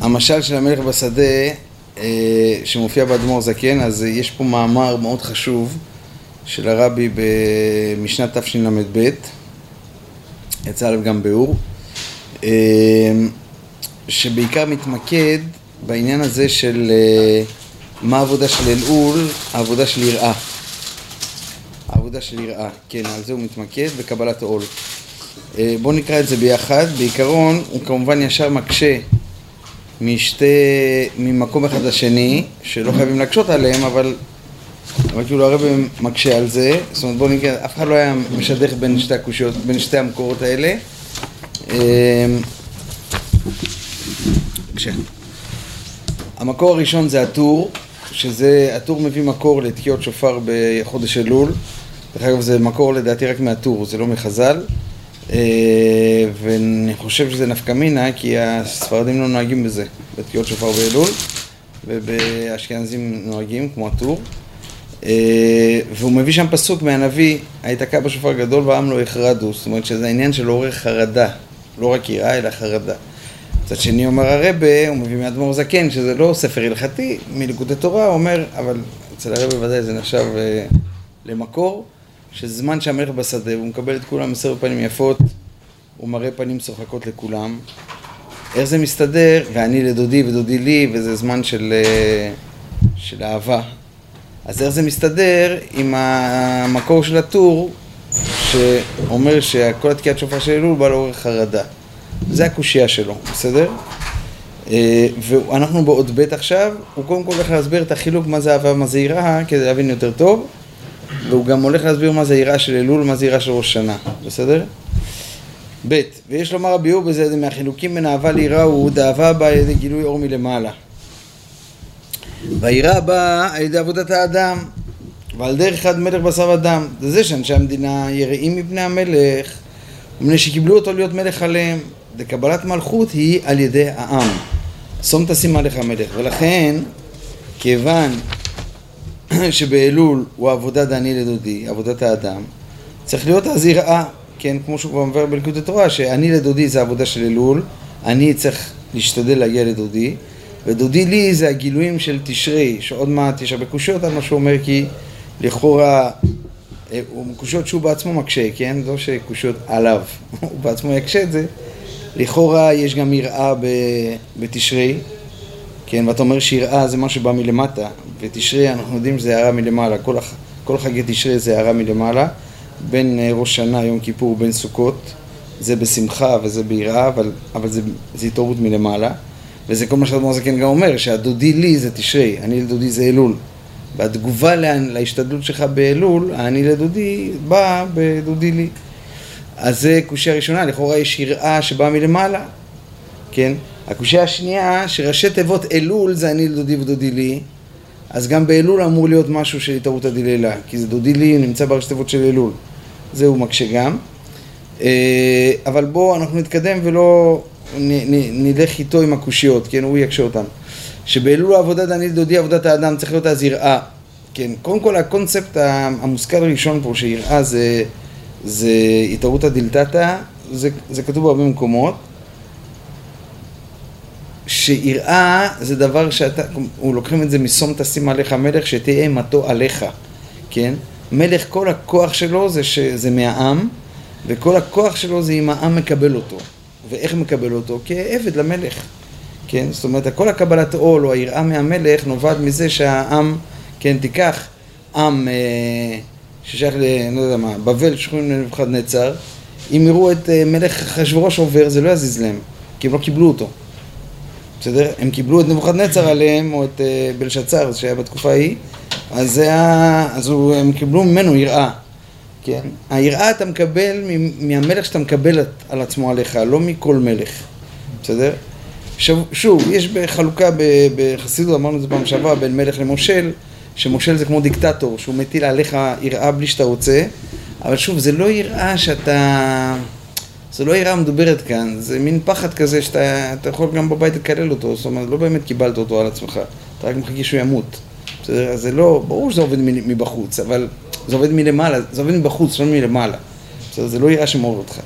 המשל של המלך בשדה אה, שמופיע באדמו"ר זקן, אז יש פה מאמר מאוד חשוב של הרבי במשנת תשל"ב, יצא עליו גם ביאור, אה, שבעיקר מתמקד בעניין הזה של אה, מה העבודה של אלעול, העבודה של יראה. העבודה של יראה, כן, על זה הוא מתמקד, בקבלת עול. בואו נקרא את זה ביחד. בעיקרון, הוא כמובן ישר מקשה משתי, ממקום אחד לשני, שלא חייבים להקשות עליהם, אבל, אבל כאילו הרב מקשה על זה, זאת אומרת בואו נגיד, אף אחד לא היה משדך בין שתי הקושיות, בין שתי המקורות האלה. אמ, המקור הראשון זה הטור, שזה, הטור מביא מקור לתקיעות שופר בחודש אלול. דרך אגב זה מקור לדעתי רק מהטור, זה לא מחז"ל. אה, ואני חושב שזה נפקא מינה, כי הספרדים לא נוהגים בזה, בתקיעות שופר באלול, ובאשכנזים נוהגים, כמו הטור. אה, והוא מביא שם פסוק מהנביא, היתקע בשופר גדול והעם לא יחרדו, זאת אומרת שזה העניין של עורר חרדה, לא רק יראה אלא חרדה. מצד שני אומר הרבה, הוא מביא מאדמו"ר זקן, שזה לא ספר הלכתי, מליכודי תורה, הוא אומר, אבל אצל הרבה ודאי זה נחשב אה, למקור. שזמן שהמלך בשדה, הוא מקבל את כולם עשר פנים יפות, הוא מראה פנים צוחקות לכולם. איך זה מסתדר? ואני לדודי ודודי לי, וזה זמן של, אה, של אהבה. אז איך זה מסתדר עם המקור של הטור, שאומר שכל התקיעת שופר של אלול בא לעורר חרדה. זה הקושייה שלו, בסדר? אה, ואנחנו בעוד ב' עכשיו, הוא קודם כל הולך להסביר את החילוק מה זה אהבה ומה זה יראה, כדי להבין יותר טוב. והוא גם הולך להסביר מה זה יראה של אלול, מה זה יראה של ראש שנה, בסדר? ב' ויש לומר הביאור בזה, זה מהחילוקים בין אהבה ליראה הוא דאהבה באה על ידי גילוי אור מלמעלה. והיראה באה על ידי עבודת האדם, ועל דרך אחד מלך בשר ודם. זה שאנשי המדינה יראים מפני המלך, ומפני שקיבלו אותו להיות מלך עליהם. וקבלת מלכות היא על ידי העם. שום תשים עליך המלך. ולכן, כיוון שבאלול הוא עבודה דני לדודי, עבודת האדם, צריך להיות אז יראה, כן, כמו שהוא כבר מבאר בלכוד התורה, שאני לדודי זה עבודה של אלול, אני צריך להשתדל להגיע לדודי, ודודי לי זה הגילויים של תשרי, שעוד מעט יש הרבה קושיות על מה שהוא אומר, כי לכאורה, אה, קושיות שהוא בעצמו מקשה, כן? לא שקושיות עליו, הוא בעצמו יקשה את זה. לכאורה יש גם יראה בתשרי, כן, ואתה אומר שיראה זה מה שבא מלמטה, ותשרי אנחנו יודעים שזה הערה מלמעלה, כל. כל חגי תשרי זה הערה מלמעלה, בין אה, ראש שנה, יום כיפור, ובין סוכות, זה בשמחה וזה ביראה, אבל, אבל זה, זה התעוררות מלמעלה, וזה כל מה שאדמור זקן גם אומר, שהדודי לי זה תשרי, אני לדודי זה אלול. והתגובה לה, להשתדלות שלך באלול, אני לדודי בא בדודי לי. אז זה קושייה ראשונה, לכאורה יש יראה שבאה מלמעלה, כן? הקושייה השנייה, שראשי תיבות אלול זה אני לדודי ודודי לי, אז גם באלול אמור להיות משהו של התערותא דלילה, כי זה דודי לי נמצא בראשי תיבות של אלול. זה הוא מקשה גם. אה, אבל בואו אנחנו נתקדם ולא נלך איתו עם הקושיות, כן, הוא יקשה אותן. שבאלול העבודה דני לדודי עבודת האדם צריך להיות אז יראה. כן, קודם כל הקונספט המושכל הראשון פה שיראה זה, זה התערותא דלתתא, זה, זה כתוב בהרבה מקומות. שיראה זה דבר שאתה, הוא לוקחים את זה משום תשים עליך מלך שתהיה אימתו עליך, כן? מלך כל הכוח שלו זה, ש, זה מהעם וכל הכוח שלו זה אם העם מקבל אותו ואיך מקבל אותו? כעבד למלך, כן? זאת אומרת כל הקבלת עול או היראה מהמלך נובעת מזה שהעם, כן, תיקח עם אה, ששייך ל... לא יודע מה, בבל שכונים לנבוכדנצר אם יראו את אה, מלך אחשוורוש עובר זה לא יזיז להם כי הם לא קיבלו אותו בסדר? הם קיבלו את נבוכדנצר עליהם, או את אה, בלשצר שהיה בתקופה ההיא, אז, זה היה, אז הוא, הם קיבלו ממנו יראה, כן? היראה אתה מקבל מהמלך שאתה מקבל על עצמו עליך, לא מכל מלך, בסדר? שוב, שוב יש בחלוקה בחסידות, אמרנו את זה פעם שעברה, בין מלך למושל, שמושל זה כמו דיקטטור, שהוא מטיל עליך יראה בלי שאתה רוצה, אבל שוב, זה לא יראה שאתה... זה לא יראה מדוברת כאן, זה מין פחד כזה שאתה יכול גם בבית לקלל אותו, זאת אומרת, לא באמת קיבלת אותו על עצמך, אתה רק מחכה שהוא ימות. בסדר? זה לא, ברור שזה עובד מבחוץ, אבל זה עובד מלמעלה, זה עובד מבחוץ, לא מלמעלה. בסדר? זה לא יראה שמעורר אותך.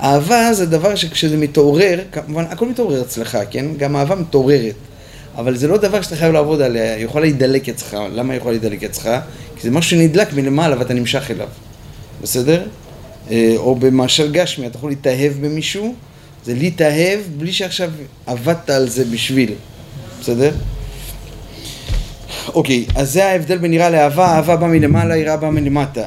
אהבה זה דבר שכשזה מתעורר, כמובן, הכל מתעורר אצלך, כן? גם אהבה מתעוררת. אבל זה לא דבר שאתה חייב לעבוד עליה, היא יכולה להידלק אצלך. למה היא יכולה להידלק אצלך? כי זה משהו שנדלק מלמעלה ואתה נמשך אליו. בסדר? אה, או במשל גשמי, אתה יכול להתאהב במישהו, זה להתאהב בלי שעכשיו עבדת על זה בשביל. בסדר? אוקיי, אז זה ההבדל בין יראה לאהבה, אהבה באה מלמעלה, יראה באה מלמטה.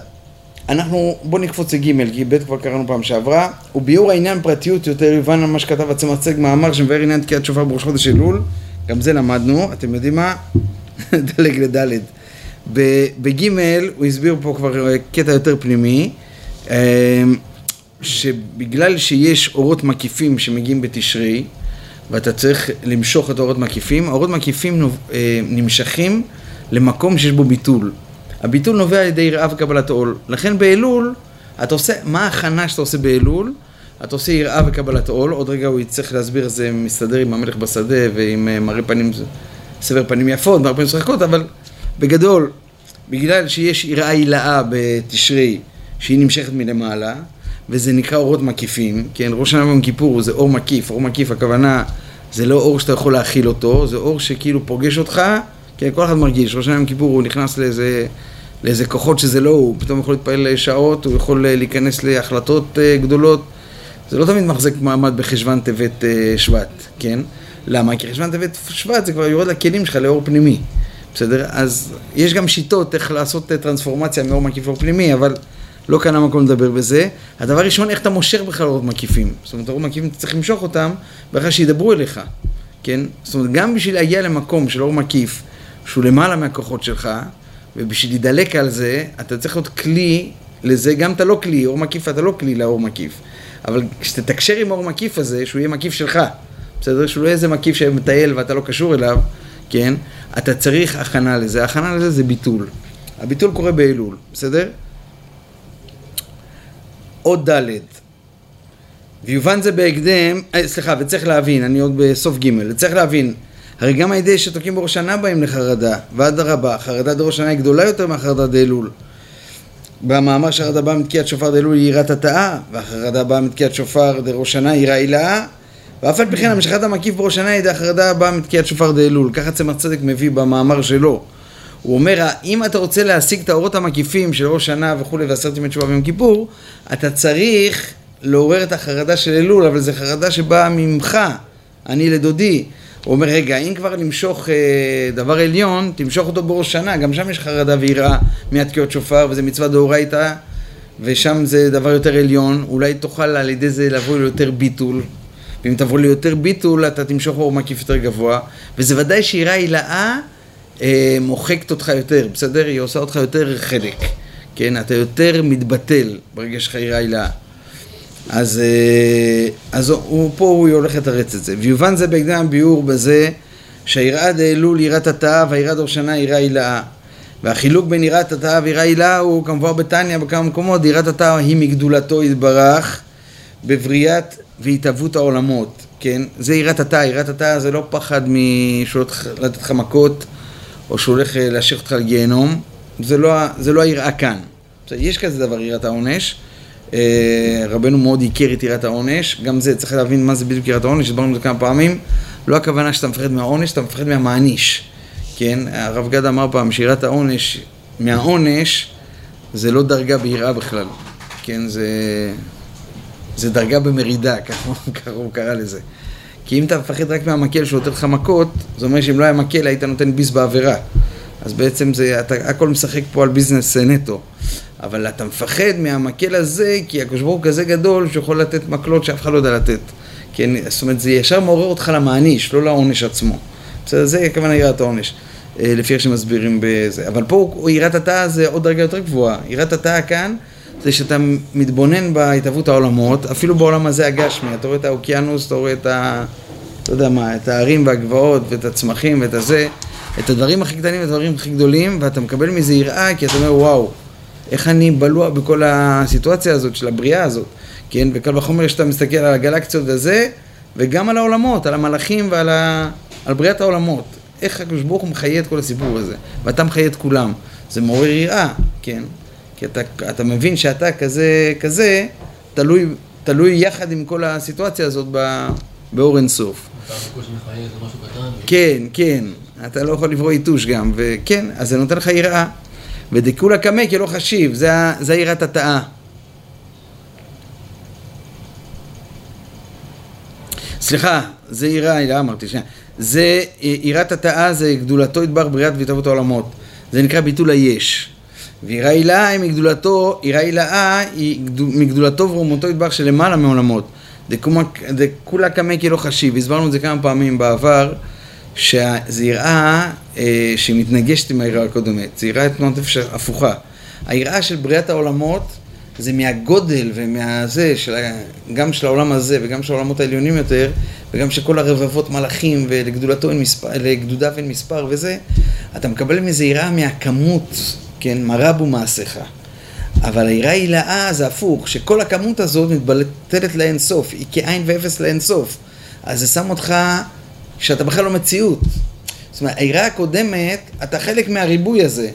אנחנו, בואו נקפוץ לג' כי ב' כבר קראנו פעם שעברה. וביאור העניין פרטיות יותר יובן על מה שכתב הצמצג מאמר שמבאר עניין תקיעת שופר בראש חודש אלול. גם זה למדנו, אתם יודעים מה? דלג לדלת. בג' הוא הסביר פה כבר קטע יותר פנימי, שבגלל שיש אורות מקיפים שמגיעים בתשרי, ואתה צריך למשוך את האורות מקיפים, האורות מקיפים אה, נמשכים למקום שיש בו ביטול. הביטול נובע על ידי יראה וקבלת עול. לכן באלול, אתה עושה, מה ההכנה שאתה עושה באלול? אתה עושה יראה וקבלת עול, עוד רגע הוא יצטרך להסביר איך זה מסתדר עם המלך בשדה ועם אה, מראה פנים, סבר פנים יפות, מראה פנים משחקות, אבל בגדול, בגלל שיש יראה הילאה בתשרי, שהיא נמשכת מלמעלה, וזה נקרא אורות מקיפים, כן, ראש השנה ביום כיפור זה אור מקיף, אור מקיף הכוונה זה לא אור שאתה יכול להכיל אותו, זה אור שכאילו פוגש אותך, כן, כל אחד מרגיש, ראש השנה ביום כיפור הוא נכנס לאיזה, לאיזה כוחות שזה לא הוא, פתאום יכול להתפעל שעות, הוא יכול להיכנס להחלטות אה, גדולות, זה לא תמיד מחזיק מעמד בחשוון טבת אה, שבט, כן? למה? כי חשוון טבת שבט זה כבר יורד לכלים שלך לאור פנימי, בסדר? אז יש גם שיטות איך לעשות אה, טרנספורמציה מאור מקיף לאור פנימי, אבל לא כאן המקום לדבר בזה. הדבר הראשון, איך אתה מושך בכלל אורות מקיפים. זאת אומרת, אורות מקיפים, אתה צריך למשוך אותם, בכלל שידברו אליך, כן? זאת אומרת, גם בשביל להגיע למקום של אור מקיף, שהוא למעלה מהכוחות שלך, ובשביל להידלק על זה, אתה צריך להיות כלי לזה, גם אתה לא כלי, אור מקיף אתה לא כלי לאור מקיף. אבל כשתתקשר עם אור מקיף הזה, שהוא יהיה מקיף שלך, בסדר? שהוא לא יהיה איזה מקיף שמטייל ואתה לא קשור אליו, כן? אתה צריך הכנה לזה. הכנה לזה זה ביטול. הביטול קורה באלול, בסדר? עוד ד' ויובן זה בהקדם, אה, סליחה, וצריך להבין, אני עוד בסוף ג', צריך להבין, הרי גם הידי שתוקעים בראש שנה באים לחרדה, ואדרבה, חרדה דראש שנה היא גדולה יותר מהחרדה דאלול. במאמר שהחרדה באה מתקיעת שופר דאלול היא יראת התאה, והחרדה באה מתקיעת שופר דראש שנה היא הילאה, ואף על פי כן המשכת המקיף בראש שנה היא החרדה באה מתקיעת שופר דאלול, ככה צמח צדק מביא במאמר שלו. הוא אומר, אם אתה רוצה להשיג את האורות המקיפים של ראש שנה וכולי ועשרת ימי תשובה ביום כיפור, אתה צריך לעורר את החרדה של אלול, אבל זו חרדה שבאה ממך, אני לדודי. הוא אומר, רגע, אם כבר למשוך אה, דבר עליון, תמשוך אותו בראש שנה, גם שם יש חרדה ויראה מהתקיעות שופר, וזה מצווה דאורייתא, ושם זה דבר יותר עליון, אולי תוכל על ידי זה לבוא ליותר ביטול, ואם תבוא ליותר ביטול, אתה תמשוך אור מקיף יותר גבוה, וזה ודאי שיראה הילאה אה, מוחקת אותך יותר, בסדר? היא עושה אותך יותר חלק, כן? אתה יותר מתבטל ברגע שלך יראה הילאה. אז, אה, אז הוא, פה הוא הולך לתרץ את זה. ויובן זה בהקדם ביאור בזה שהיראה דאלול יראת התאה והיראה דורשנה יראה הילאה. והחילוק בין יראת התאה ויראה הילאה הוא כמובן בתניא בכמה מקומות, יראת התאה היא מגדולתו יתברך בבריאת והתהוות העולמות, כן? זה יראת התאה, יראת התאה זה לא פחד הולך לתת לך מכות או שהוא הולך אה, להשאיר אותך לגיהנום, זה לא, זה לא היראה כאן. יש כזה דבר יראת העונש, אה, רבנו מאוד הכיר את יראת העונש, גם זה, צריך להבין מה זה בדיוק יראת העונש, הסברנו את זה כמה פעמים, לא הכוונה שאתה מפחד מהעונש, אתה מפחד מהמעניש, כן? הרב גד אמר פעם שיראת העונש, מהעונש, זה לא דרגה ביראה בכלל, כן? זה, זה דרגה במרידה, ככה הוא קרא לזה. כי אם אתה מפחד רק מהמקל שהוא נותן לך מכות, זה אומר שאם לא היה מקל היית נותן ביס בעבירה. אז בעצם זה, אתה הכל משחק פה על ביזנס נטו. אבל אתה מפחד מהמקל הזה, כי הקדוש ברוך הוא כזה גדול שיכול לתת מקלות שאף אחד לא יודע לתת. כן, זאת אומרת, זה ישר מעורר אותך למעניש, לא לעונש עצמו. בסדר, זה הכוונה יראת העונש, אה, לפי איך שמסבירים בזה. אבל פה יראת התא זה עוד דרגה יותר גבוהה. יראת התא כאן זה שאתה מתבונן בהתהוות העולמות, אפילו בעולם הזה הגשמי, אתה רואה את האוקיינוס, אתה רואה את ה... אתה יודע מה, את הערים והגבעות ואת הצמחים ואת הזה, את הדברים הכי קטנים והדברים הכי גדולים, ואתה מקבל מזה יראה, כי אתה אומר, וואו, איך אני בלוע בכל הסיטואציה הזאת של הבריאה הזאת, כן? וקל וחומר שאתה מסתכל על הגלקציות וזה, וגם על העולמות, על המלאכים ועל ה... על בריאת העולמות. איך הקדוש ברוך הוא מחיה את כל הסיפור הזה, ואתה מחיה את כולם. זה מעורר יראה, כן? כי אתה, אתה מבין שאתה כזה, כזה, תלוי תלוי יחד עם כל הסיטואציה הזאת באור אינסוף. כן, כן, אתה לא יכול לברוא יתוש גם, וכן, אז זה נותן לך יראה. ודכולה קמא כי לא חשיב, זה יראת התאה. סליחה, זה יראה, לא אמרתי, שנייה. זה יראת התאה, זה גדולתו ידבר בריאת והתהוות העולמות. זה נקרא ביטול היש. ויראה הילאה היא מגדולתו, יראה הילאה היא מגדולתו ורומותו ידבר שלמעלה מעולמות. דכולה קמא כי לא חשיב. הסברנו את זה כמה פעמים בעבר, שזה יראה אה, שמתנגשת עם היראה הקודמת. זה יראה תנועת נפש הפוכה. היראה של בריאת העולמות זה מהגודל ומהזה, של, גם של העולם הזה וגם של העולמות העליונים יותר, וגם של כל הרבבות מלאכים ולגדולתו אין מספר, אין מספר וזה, אתה מקבל מזה יראה מהכמות, כן, מה רבו מעשיך. אבל היראה הילאה זה הפוך, שכל הכמות הזאת מתבלטלת לאין סוף, היא כאין ואפס לאין סוף. אז זה שם אותך שאתה בכלל לא מציאות. זאת אומרת, היראה הקודמת, אתה חלק מהריבוי הזה.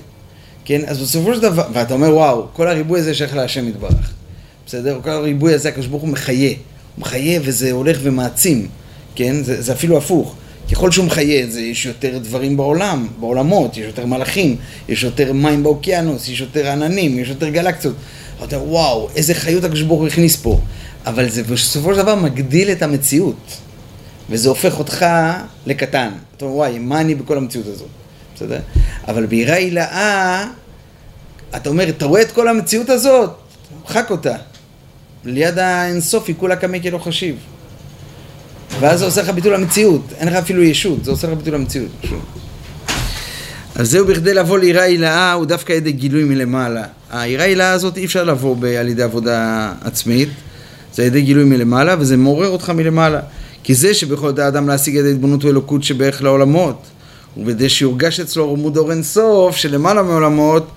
כן? אז בסופו של דבר, ואתה אומר, וואו, כל הריבוי הזה שייך להשם יתברך. בסדר? כל הריבוי הזה, הקדוש ברוך הוא מחיה. הוא מחיה וזה הולך ומעצים, כן? זה, זה אפילו הפוך. ככל שהוא מחיה, זה, יש יותר דברים בעולם, בעולמות, יש יותר מלאכים, יש יותר מים באוקיינוס, יש יותר עננים, יש יותר גלקציות. אתה אומר, וואו, איזה חיות הקדוש ברוך הוא הכניס פה. אבל זה בסופו של דבר מגדיל את המציאות. וזה הופך אותך לקטן. אתה אומר, וואי, מה אני בכל המציאות הזאת? בסדר? אבל ביראה הילאה, אתה אומר, אתה רואה את כל המציאות הזאת, מחק אותה. ליד האינסוף היא כולה קמא כלא חשיב. ואז זה עושה לך ביטול המציאות, אין לך אפילו ישות, זה עושה לך ביטול המציאות. אז זהו בכדי לבוא ליראה הילאה, הוא דווקא ידי גילוי מלמעלה. היראה הילאה הזאת אי אפשר לבוא על ידי עבודה עצמית, זה ידי גילוי מלמעלה, וזה מעורר אותך מלמעלה. כי זה שבכל דעת האדם להשיג את ההתבוננות ואלוקות שבערך לעולמות, ובדי שיורגש אצלו רמוד אור אינסוף שלמעלה מעולמות,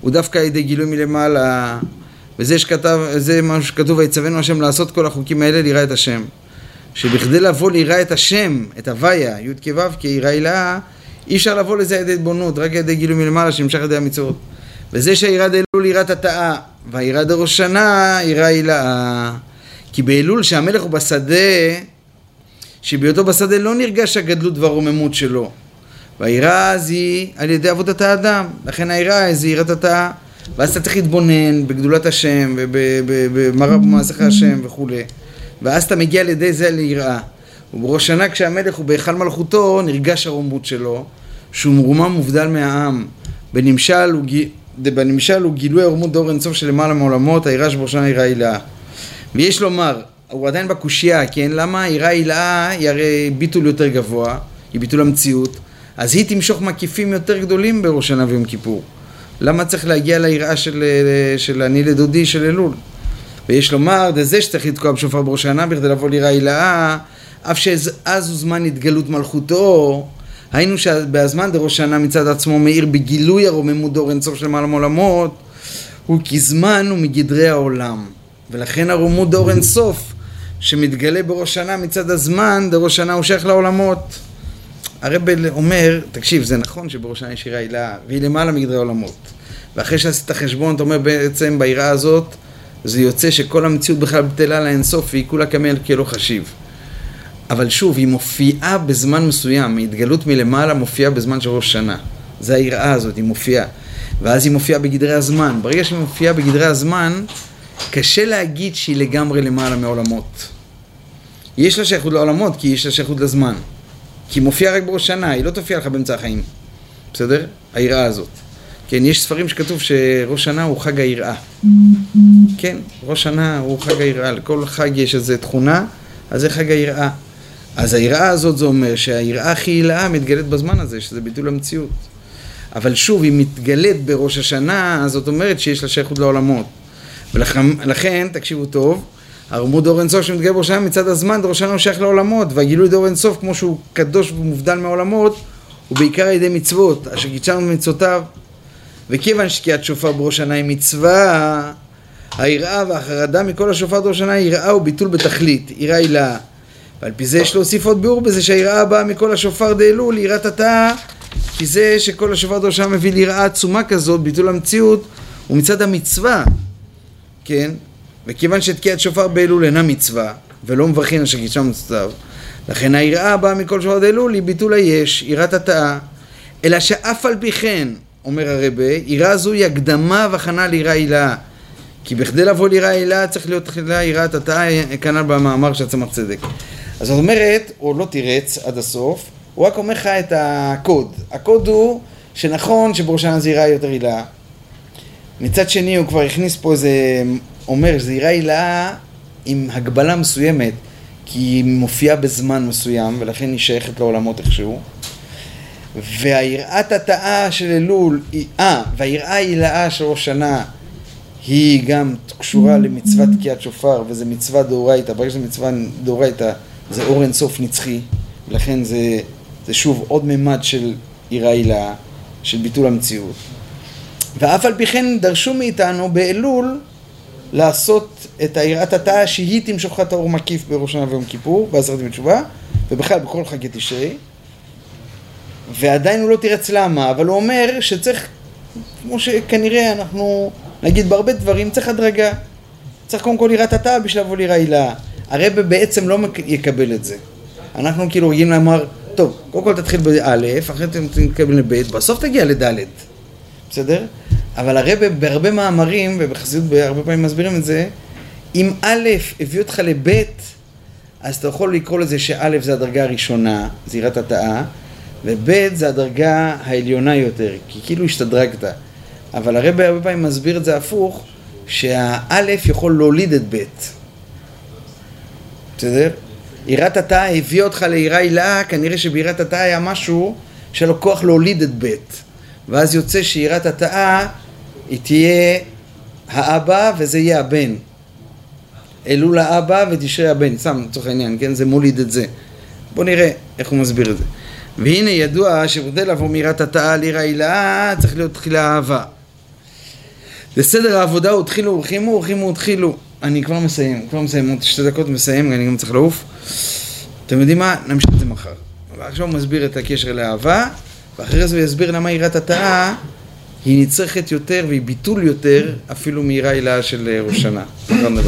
הוא דווקא ידי גילוי מלמעלה. וזה שכתב, זה מה שכתוב, ויצווינו השם לעשות כל החוקים האלה ליראה את השם. שבכדי לבוא ליראה את השם, את הוויה, י' כו' כיראה הילאה, אי אפשר לבוא לזה על ידי התבוננות, רק על ידי גילוי מלמעלה שנמשך על ידי המצוות. וזה שהיראה דאלול יראת התאה, והיראה דראש שנה יראה הילאה. כי באלול שהמלך הוא בשדה, שבהיותו בשדה לא נרגש הגדלות והרוממות שלו. והיראה אז היא על ידי עבודת האדם, לכן היראה זה יראת התאה. ואז אתה צריך להתבונן בגדולת השם ובמראה במעשיך השם וכולי. ואז אתה מגיע על ידי זה ליראה. ובראש שנה כשהמלך הוא בהיכל מלכותו, נרגש הרוממות שלו, שהוא מרומם מובדל מהעם. בנמשל הוא, בנמשל הוא גילוי הרוממות דור אינסוף של למעלה מעולמות, היראה שבראש שנה יראה הילאה. ויש לומר, הוא עדיין בקושייה, כן? למה יראה הילאה היא הרי ביטול יותר גבוה, היא ביטול המציאות, אז היא תמשוך מקיפים יותר גדולים בראש שנה ויום כיפור. למה צריך להגיע ליראה של, של אני לדודי של אלול? ויש לומר, זה שצריך לתקוע בשופר בראש השנה בכדי לבוא ליראה הילאה, אף שאז הוא זמן התגלות מלכותו, היינו שבהזמן דראש שנה מצד עצמו מאיר בגילוי הרוממות דור אינסוף של מעלה עולמות, הוא כזמן ומגדרי העולם. ולכן הרוממות דור אינסוף שמתגלה בראש שנה מצד הזמן, דראש שנה הוא שייך לעולמות. הרב אומר, תקשיב, זה נכון שבראש שנה יש יראה הילה, והיא למעלה מגדרי עולמות. ואחרי שעשית חשבון, אתה אומר בעצם ביראה הזאת, זה יוצא שכל המציאות בכלל בטלה לאינסוף והיא כולה כמל כלא חשיב. אבל שוב, היא מופיעה בזמן מסוים, ההתגלות מלמעלה מופיעה בזמן של ראש שנה. זה היראה הזאת, היא מופיעה. ואז היא מופיעה בגדרי הזמן. ברגע שהיא מופיעה בגדרי הזמן, קשה להגיד שהיא לגמרי למעלה מעולמות. יש לה שייכות לעולמות, כי יש לה שייכות לזמן. כי היא מופיעה רק בראש שנה, היא לא תופיע לך באמצע החיים. בסדר? היראה הזאת. כן, יש ספרים שכתוב שראש שנה הוא חג היראה. כן, ראש שנה הוא חג היראה. לכל חג יש איזו תכונה, אז זה חג היראה. אז היראה הזאת זה אומר שהיראה הכי הילאה מתגלית בזמן הזה, שזה ביטול המציאות. אבל שוב, היא מתגלית בראש השנה, אז זאת אומרת שיש לה שייכות לעולמות. ולכן, תקשיבו טוב, הרמוד דור אינסוף שמתגלה בראשם מצד הזמן, דור שלנו שייך לעולמות, והגילוי דור אינסוף כמו שהוא קדוש ומובדל מהעולמות, הוא בעיקר על ידי מצוות, אשר קידשנו במצוותיו. וכיוון שקיעת שופר בראש היא מצווה, היראה והחרדה מכל השופר דור שנה היא יראה וביטול בתכלית, יראה הילאה. ועל פי זה יש להוסיף עוד ביאור בזה שהיראה הבאה מכל השופר דאלול, יראת התא, כי זה שכל השופר דור שנה מביא ליראה עצומה כזאת, ביטול המציאות, ומצד המצווה, כן? וכיוון שתקיעת שופר באלול אינה מצווה, ולא מברכין אשר קידשם מצטב, לכן היראה הבאה מכל שופר באלול היא ביטול היש, יראת התאה, אלא שאף על פי כן, אומר הרבה, יראה זו היא הקדמה והכנה ליראה הילאה. כי בכדי לבוא ליראה הילאה צריך להיות תחילה יראת התאה, כנ"ל במאמר של צמח צדק. אז זאת אומרת, הוא לא תירץ עד הסוף, הוא רק אומר לך את הקוד. הקוד הוא שנכון שבראשנה זה יראה יותר הילאה. מצד שני הוא כבר הכניס פה איזה, אומר שזה יראה הילאה עם הגבלה מסוימת, כי היא מופיעה בזמן מסוים ולכן היא שייכת לעולמות איכשהו. והיראת התאה של אלול, אה, והיראה הילאה של ראש שנה היא גם קשורה למצוות תקיעת שופר, וזה מצווה דאורייתא, ברגע שזה מצווה דאורייתא זה אור אינסוף נצחי, ולכן זה, זה שוב עוד ממד של יראה הילאה, של ביטול המציאות. ואף על פי כן דרשו מאיתנו באלול לעשות את היראת התאה שהיא תמשוך את האור מקיף בראש שנה ויום כיפור, בעשרת ימי תשובה, ובכלל בכל חגי תשרי. ועדיין הוא לא תירץ למה, אבל הוא אומר שצריך, כמו שכנראה אנחנו נגיד בהרבה דברים, צריך הדרגה. צריך קודם כל יראת התאה בשביל לבוא ליראה הילה. הרב בעצם לא יקבל את זה. אנחנו כאילו רגילים לומר, טוב, קודם כל תתחיל באלף, אחרי זה תקבל לבית, בסוף תגיע לדלת. בסדר? אבל הרב בהרבה מאמרים, ובחסידות בהרבה פעמים מסבירים את זה, אם א' הביא אותך לב', אז אתה יכול לקרוא לזה שא' זה הדרגה הראשונה, זירת התאה, וב' זה הדרגה העליונה יותר, כי כאילו השתדרגת. אבל הרב הרבה פעמים מסביר את זה הפוך, שהאלף יכול להוליד את ב'. בסדר? יראת התא הביא אותך ליראה הילאה, כנראה שביראת התא היה משהו שהיה לו כוח להוליד את ב'. ואז יוצא שיראת התאה היא תהיה האבא וזה יהיה הבן. אלול האבא ותשרי הבן, סתם לצורך העניין, כן? זה מוליד את זה. בואו נראה איך הוא מסביר את זה. והנה ידוע שבכדי לבוא מיראת התאה ליראה הילאה צריך להיות תחילה אהבה. לסדר העבודה הוא התחילו הורחימו, הורחימו הותחילו. אני כבר מסיים, כבר מסיים, עוד שתי דקות מסיים, אני גם צריך לעוף. אתם יודעים מה? נמשיך את זה מחר. עכשיו הוא מסביר את הקשר לאהבה, ואחרי זה הוא יסביר למה יראת התאה היא נצרכת יותר והיא ביטול יותר אפילו מיראה הילה של ראש שנה. על.